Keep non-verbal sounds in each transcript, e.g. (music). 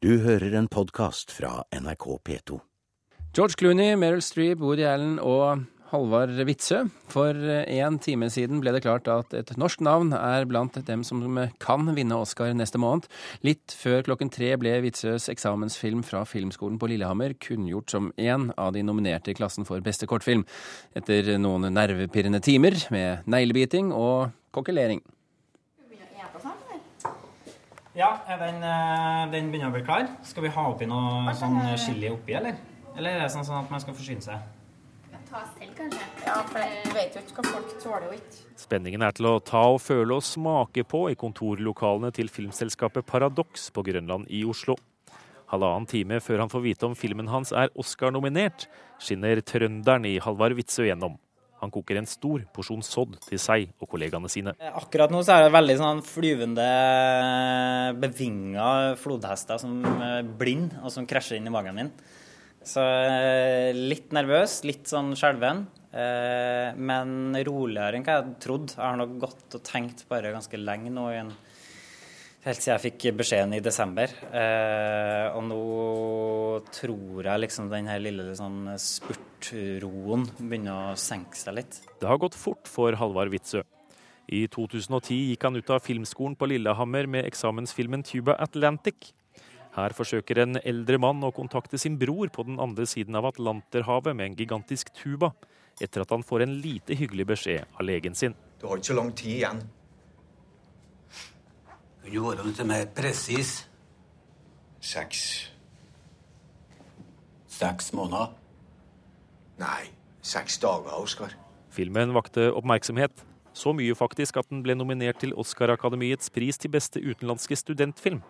Du hører en podkast fra NRK P2. George Clooney, Meryl Streep, Woody Allen og Halvard Witzøe. For en time siden ble det klart at et norsk navn er blant dem som kan vinne Oscar neste måned. Litt før klokken tre ble Witzøes eksamensfilm fra Filmskolen på Lillehammer kunngjort som én av de nominerte i klassen for beste kortfilm, etter noen nervepirrende timer med neglebiting og kokkelering. Ja, er den, eh, den begynner å bli klar. Skal vi ha oppi noe sånn chili oppi, eller? Eller er det sånn, sånn at man skal forsyne seg? Ta selv, kanskje. Ja, for jeg vet jo ikke hva folk tåler jo ikke. Spenningen er til å ta og føle og smake på i kontorlokalene til filmselskapet Paradox på Grønland i Oslo. Halvannen time før han får vite om filmen hans er Oscar-nominert, skinner trønderen i Halvard Witzøe gjennom. Han koker en stor porsjon sodd til seg og kollegaene sine. Eh, Akkurat nå så er det veldig sånn flyvende, bevinga flodhester som er blind, og som krasjer inn i magen min. Så eh, litt nervøs, litt sånn skjelven. eh, Men roligere enn hva jeg trodde. Jeg har nok gått og tenkt bare ganske lenge nå, i en, helt siden jeg fikk beskjeden i desember. Eh, Og nå tror jeg liksom den her lille sånn spurtroen begynner å senke seg litt. Det har gått fort for Halvard Witzøe. I 2010 gikk han ut av filmskolen på Lillehammer med eksamensfilmen Tuba Atlantic. Her forsøker en eldre mann å kontakte sin bror på den andre siden av Atlanterhavet med en gigantisk tuba, etter at han får en lite hyggelig beskjed av legen sin. Du har ikke så lang tid igjen. Kunne du være litt mer presis? Seks Seks måneder? Nei, seks dager, Oskar. Filmen vakte oppmerksomhet, så mye faktisk at den ble nominert til Oscar-akademiets pris til beste utenlandske studentfilm.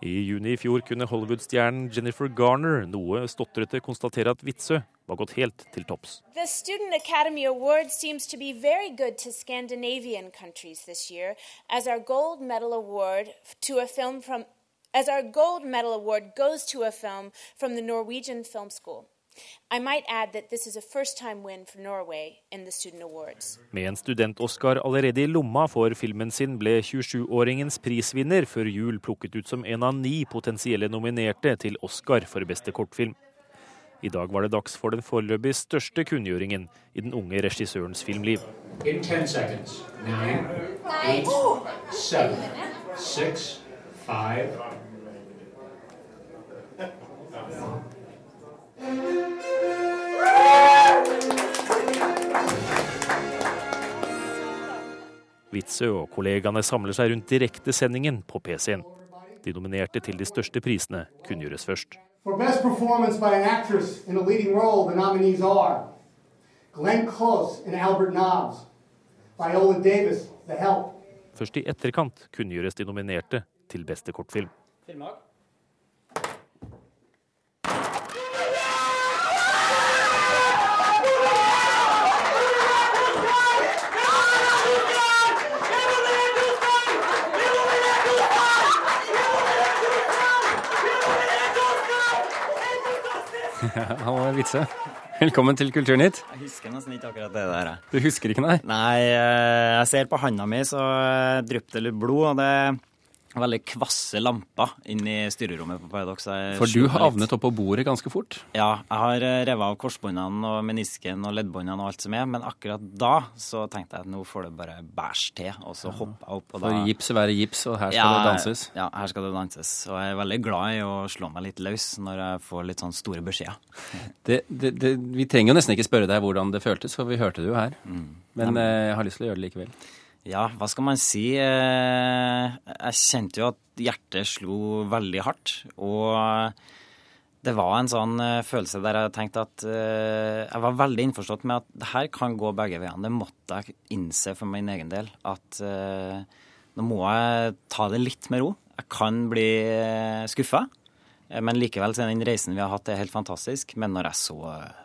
I juni i fjor kunne Hollywood-stjernen Jennifer Garner noe stotrete konstatere at Witzøe var gått helt til topps. The Student Academy Award seems to be very good to Scandinavian countries this year, as our gold medal award to a film from as our gold medal award goes to a film from the Norwegian Film School. I might add that this is a first-time win for Norway in the Student Awards. Med en student-Oscar allerede i lomma for filmen sin ble 27-åringens prisvinner før jul plukket ut som en av ni potensielle nominerte til Oscar for beste kortfilm. I dag var det dags for den foreløpig største kunngjøringen i den unge regissørens filmliv. In 10 seconds. Nine, eight, seven, six, five. Witzøe og kollegaene samler seg rundt direktesendingen på PC-en. De nominerte til de største prisene kunngjøres først. For Best Performance by an Actress in a Leading Role, the nominees are Glenn Close and Albert Nobbs, Viola Davis, The Help, Først i etterkant kunngjøres de nominerte til beste kortfilm. Halvard vitse. velkommen til Kulturnytt. Jeg husker nesten ikke akkurat det der. Du husker ikke, nei? Nei, eh, jeg ser på handa mi, så eh, drypper det litt blod, og det veldig kvasse lamper inn i styrerommet på Paradox. For du havnet oppå bordet ganske fort. Ja, jeg har eh, revet av korsbåndene og menisken og leddbåndene og alt som er, men akkurat da så tenkte jeg at nå får det bare bæsj til, og så hopper jeg opp. Og For da, gips være gips, og her skal det danses. Ja, her skal det danses. Og jeg er veldig glad i å slå meg litt løs når jeg får litt sånn store beskjeder. (laughs) Det, det, det, vi trenger jo nesten ikke spørre deg hvordan det føltes, for vi hørte det jo her. Men eh, jeg har lyst til å gjøre det likevel. Ja, hva skal man si? Eh, Jeg kjente jo at hjertet slo veldig hardt. Og det var en sånn eh, følelse der jeg tenkte at eh, Jeg var veldig innforstått med at det her kan gå begge veiene. Det måtte jeg innse for min egen del. At nå må jeg ta det litt med ro. Jeg kan bli skuffa. Men likevel den reisen vi har hatt, er helt fantastisk. Men når jeg så,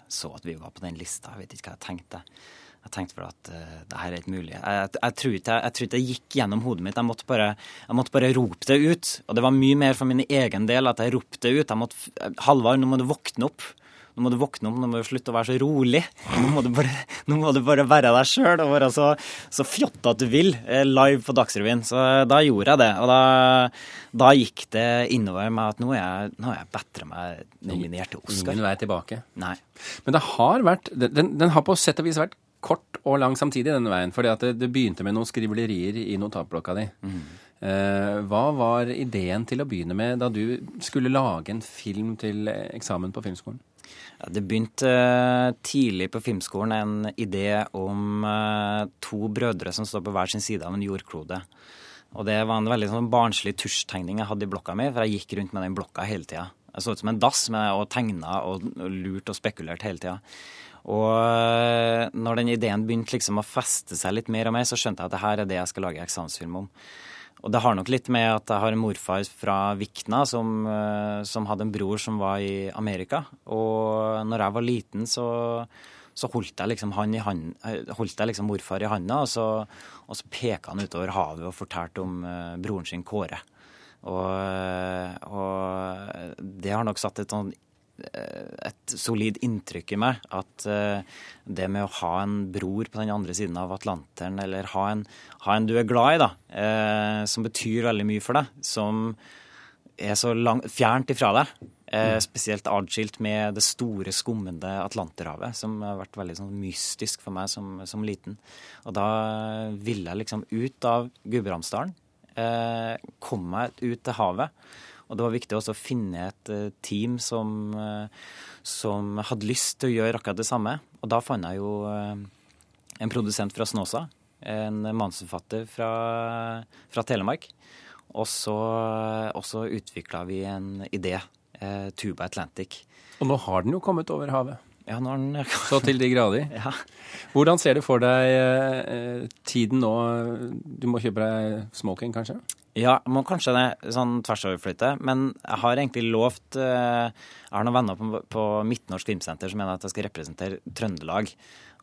så at vi var på den lista, jeg vet ikke hva jeg tenkte. Jeg tenkte vel at uh, det her er ikke mulig. Jeg, jeg, jeg, tror ikke, jeg, tror ikke det gikk gjennom hodet mitt. Jeg måtte, bare, jeg måtte bare rope det ut. Og det var mye mer for min egen del at jeg ropte det ut. Jeg måtte, Halvard, nå må du våkne opp. nå må du våkne opp, nå må du slutte å være så rolig. Nå må du bare, må du bare være deg sjøl og være så, så fjotte at du vil, eh, live på Dagsrevyen. Så eh, da gjorde jeg det. Og da, da gikk det innover meg at nå er jeg, nå er jeg bedre meg nominert til Oscar. Ingen vei tilbake. Nei. Men det har vært Den, den har på sett og vis vært kort og lang samtidig, denne veien. fordi det, begynte med noen skriblerier i notatblokka di. Eh, hva var ideen til å begynne med da du skulle lage en film til eksamen på filmskolen? Ja, det begynte eh, tidlig på filmskolen en idé om eh, to brødre som står på hver sin side av en jordklode. Og det var en veldig sånn barnslig tusjtegning jeg hadde i blokka mi, for jeg gikk rundt med den blokka hele tida. Jeg så ut som en dass med, og tegna og lurt og spekulert hele tida. Og eh, når den ideen begynte liksom å feste seg litt mer og mer, så skjønte jeg at det her er det jeg skal lage eksamensfilm om. Og det har nok litt med at jeg har en morfar fra Vikna som, eh, som hadde en bror som var i Amerika. Og når jeg var liten, så, så holdt jeg liksom hand, eh, holdt jeg liksom morfar i handa, og så, og så peka han utover havet og fortalte om broren sin Kåre. Og, og det har nok satt et sånn et solid inntrykk i meg at uh, det med å ha en bror på den andre siden av Atlanteren, eller ha en, ha en du er glad i, da, uh, som betyr veldig mye for deg, som er så langt, fjernt ifra deg, uh, spesielt atskilt med det store, skummende Atlanterhavet, som har vært veldig sånn mystisk for meg som, som liten. Og da ville jeg liksom ut av Gudbrandsdalen, komme meg ut til havet. Og det var viktig også å finne et uh, team som, uh, som, hadde lyst til å gjøre akkurat det samme. Og da fant jeg jo uh, en produsent fra Snåsa, en manusforfatter fra, fra, Telemark. Og så, og utvikla vi en idé, Tuba Atlantic. Og nå har den jo kommet over havet? Ja, nå har den (laughs) Så til de grader. Ja. Hvordan ser du for deg tiden nå? Du må kjøpe deg smoking, kanskje? Ja, må kanskje det sånn tversoverflytte. Men jeg har egentlig lovt uh, Jeg har noen venner på, på Midtnorsk Filmsenter som mener at jeg skal representere Trøndelag.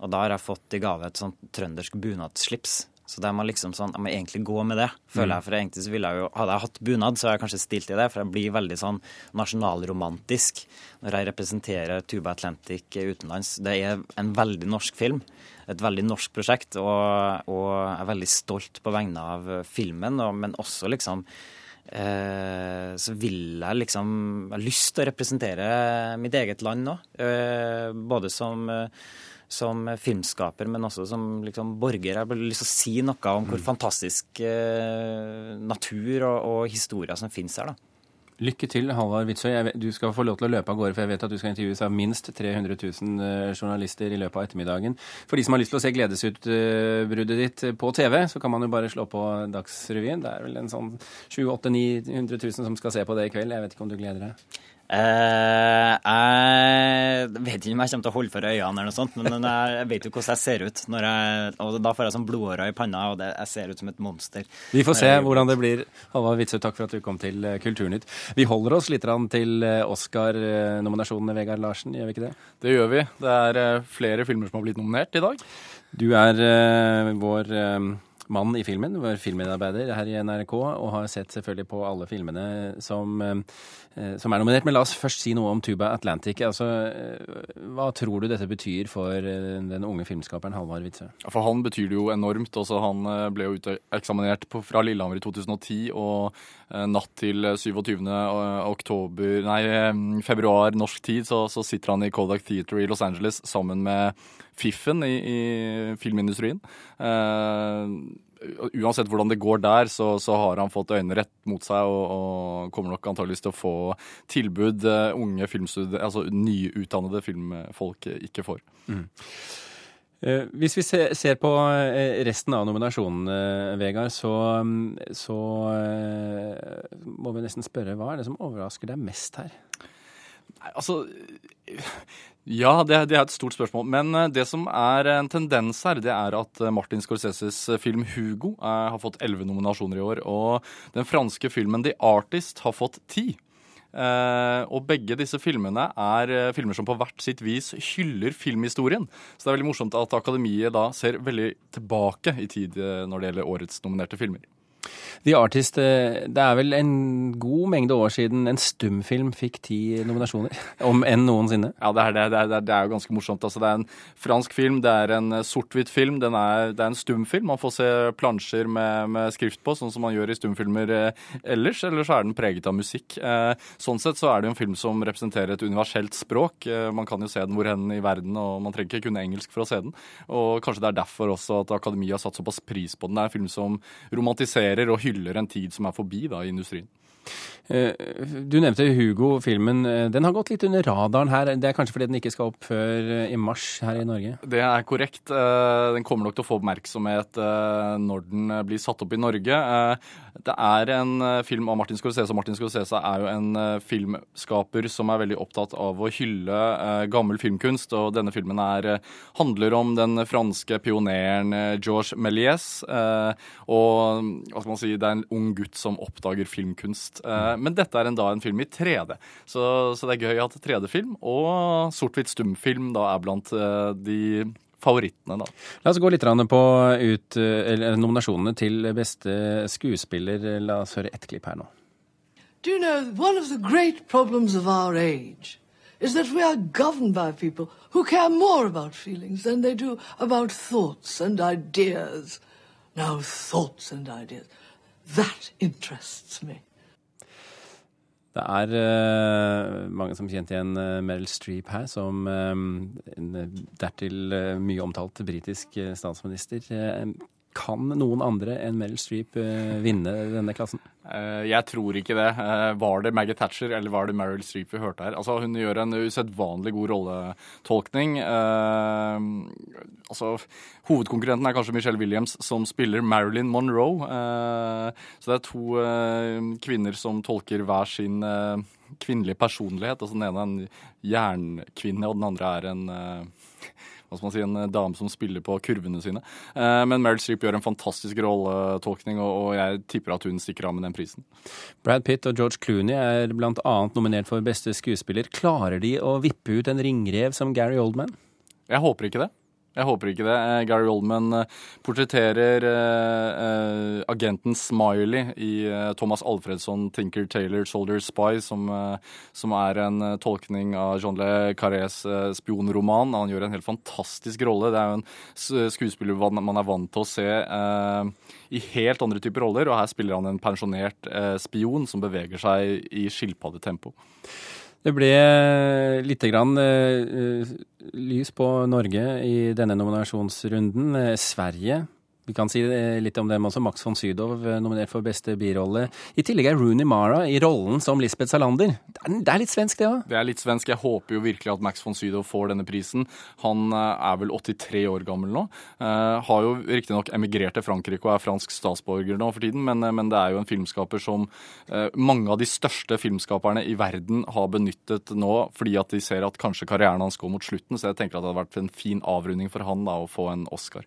Og da har jeg fått i gave et sånt trøndersk bunadsslips. Så det må liksom sånn, jeg må egentlig gå med det, føler jeg. For egentlig så ville jeg jo, Hadde jeg hatt bunad, så hadde jeg kanskje stilt i det. For jeg blir veldig sånn nasjonalromantisk når jeg representerer Tuba Atlantic utenlands. Det er en veldig norsk film et veldig norsk prosjekt, og, og er veldig stolt på vegne av filmen, og, men også liksom eh, så vil jeg liksom Jeg har lyst til å representere mitt eget land nå. Eh, både som, som filmskaper, men også som liksom, borger. Jeg har lyst til å si noe om hvor fantastisk eh, natur og, og historier som finnes her. da. Lykke til, Halvard Witzøe. Du skal få lov til å løpe av gårde, for jeg vet at du skal intervjues av minst 300 000 journalister i løpet av ettermiddagen. For de som har lyst til å se gledesutbruddet ditt på TV, så kan man jo bare slå på Dagsrevyen. Det er vel en sånn 700 000-900 000 som skal se på det i kveld. Jeg vet ikke om du gleder deg? Eh, jeg vet ikke om jeg kommer til å holde for øynene, eller noe sånt, men jeg vet jo hvordan jeg ser ut. Jeg, og Da får jeg sånn blodårer i panna, og det, jeg ser ut som et monster. Vi får se hvordan det blir. Halvard Witzøe, takk for at du kom til eh, Kulturnytt. Vi holder oss litt til eh, Oscar-nominasjonene, Vegard Larsen, gjør vi ikke det? Det gjør vi. Det er flere filmer som har blitt nominert i dag. Du er uh, vår uh, mann i filmen, var filmmedarbeider her i NRK, og har sett selvfølgelig på alle filmene som, eh, som er nominert. Men la oss først si noe om Tuba Atlantic. Altså, eh, hva tror du dette betyr for eh, den unge filmskaperen Halvard Witzøe? For han betyr det jo enormt. Også han ble jo uteksaminert fra Lillehammer i 2010, og natt til 27. oktober, nei, februar norsk tid så, så sitter han i Kodak Theater i Los Angeles sammen med fiffen i, i filmindustrien. Uh, uansett hvordan det går der, så, så, har han fått øynene rett mot seg og, og kommer nok antageligvis til å få tilbud uh, unge filmstudier, altså nyutdannede filmfolk ikke får. Mm. Uh, hvis vi ser, på resten av nominasjonene, Vegard, så, så må vi nesten spørre hva er det som overrasker deg mest her? Altså Ja, det, det, er et stort spørsmål. Men eh, det som er en tendens her, det er at eh, Martin Scorseses eh, film 'Hugo' har fått elleve nominasjoner i år. Og den franske filmen 'The Artist' har fått ti. Eh, og begge disse filmene er filmer som på hvert sitt vis hyller filmhistorien. Så det er veldig morsomt at Akademiet da ser veldig tilbake i tid når det gjelder årets nominerte filmer. The Artist, eh, det er vel en god mengde år siden en stumfilm fikk ti nominasjoner? (laughs) Om enn noensinne? Ja, det er, det, det er, det er jo ganske morsomt. Altså, det er en fransk film, det er en eh, sort-hvitt film, er, det er en stumfilm. Man får se plansjer med, med, skrift på, sånn som man gjør i stumfilmer eh, ellers. Eller så er den preget av musikk. Sånn sett så er det en film som representerer et universelt språk. Man kan jo se den hvor hen i verden, og man trenger ikke kunne engelsk for å se den. Og kanskje det er derfor også at Akademiet har satt såpass pris på den. Det er en film som romantiserer og hyller en tid som er forbi da, i industrien. Eh, du nevnte Hugo-filmen. Eh, den har gått litt under radaren her. Det er kanskje fordi den ikke skal opp før eh, i mars her i Norge? Det er korrekt. Den kommer nok til å få oppmerksomhet når den blir satt opp i Norge. Det er en film av Martin Scorsese, og Martin Scorsese er jo en filmskaper som er veldig opptatt av å hylle gammel filmkunst. Og denne filmen er, handler om den franske pioneren Georges Méliès. Og hva skal man si, det er en ung gutt som oppdager filmkunst. Men dette er en, da en film i 3D, så, så det er gøy at 3D-film og sort-hvitt stumfilm da er blant uh, de favorittene, da. La oss gå litt på ut, nominasjonene til beste skuespiller. La oss høre ett klipp her nå. Do you know, one of the great problems of our age is that we are governed by people who care more about feelings than they do about thoughts and ideas. Now, thoughts and ideas, that interests me. Det er uh, mange som kjente igjen uh, Meryl Streep her som um, en dertil mye omtalt britisk statsminister. Kan noen andre enn Meryl Streep vinne denne klassen? Jeg tror ikke det. Var det Maggie Thatcher eller var det Meryl Streep vi hørte her? Altså, hun gjør en usedvanlig god rolletolkning. Altså, hovedkonkurrenten er kanskje Michelle Williams, som spiller Marilyn Monroe. Så det er to kvinner som tolker hver sin kvinnelige personlighet. Altså, den ene er en jernkvinne, og den andre er en hva skal man si, en eh, dame som spiller på kurvene sine. Eh, men Meryl Streep gjør en fantastisk rolletolkning, og jeg tipper at hun stikker av med den prisen. Brad Pitt og George Clooney er bl.a. nominert for beste skuespiller. Klarer de å vippe ut en ringrev som Gary Oldman? Jeg håper ikke det. Jeg håper ikke det. Eh, Gary Oldman eh, portretterer uh, agenten Smiley i Thomas Alfredsson, Tinker Taylor, Soldier Spy, som, som er en tolkning av Jean Le Carrés spionroman. Han gjør en helt fantastisk rolle. Det er jo en skuespiller man er vant til å se i helt andre typer roller, og her spiller han en pensjonert spion som beveger seg i skilpaddetempo. Det ble lite grann uh, lys på Norge i denne nominasjonsrunden. Sverige vi kan si litt om dem også. Max von Sydow eh, nominert for beste birolle. I tillegg er Rooney Mara i rollen som Lisbeth Salander. Det er litt svensk, det òg? Det er litt svensk. Jeg håper jo virkelig at Max von Sydow får denne prisen. Han eh, er vel 83 år gammel nå. Har jo riktignok emigrert til Frankrike og er fransk statsborger nå for tiden, men, det er jo en filmskaper som mange av de største filmskaperne i verden har benyttet nå fordi at de ser at kanskje karrieren hans går mot slutten. Så jeg tenker at det hadde vært en fin avrunding for han da å få en Oscar.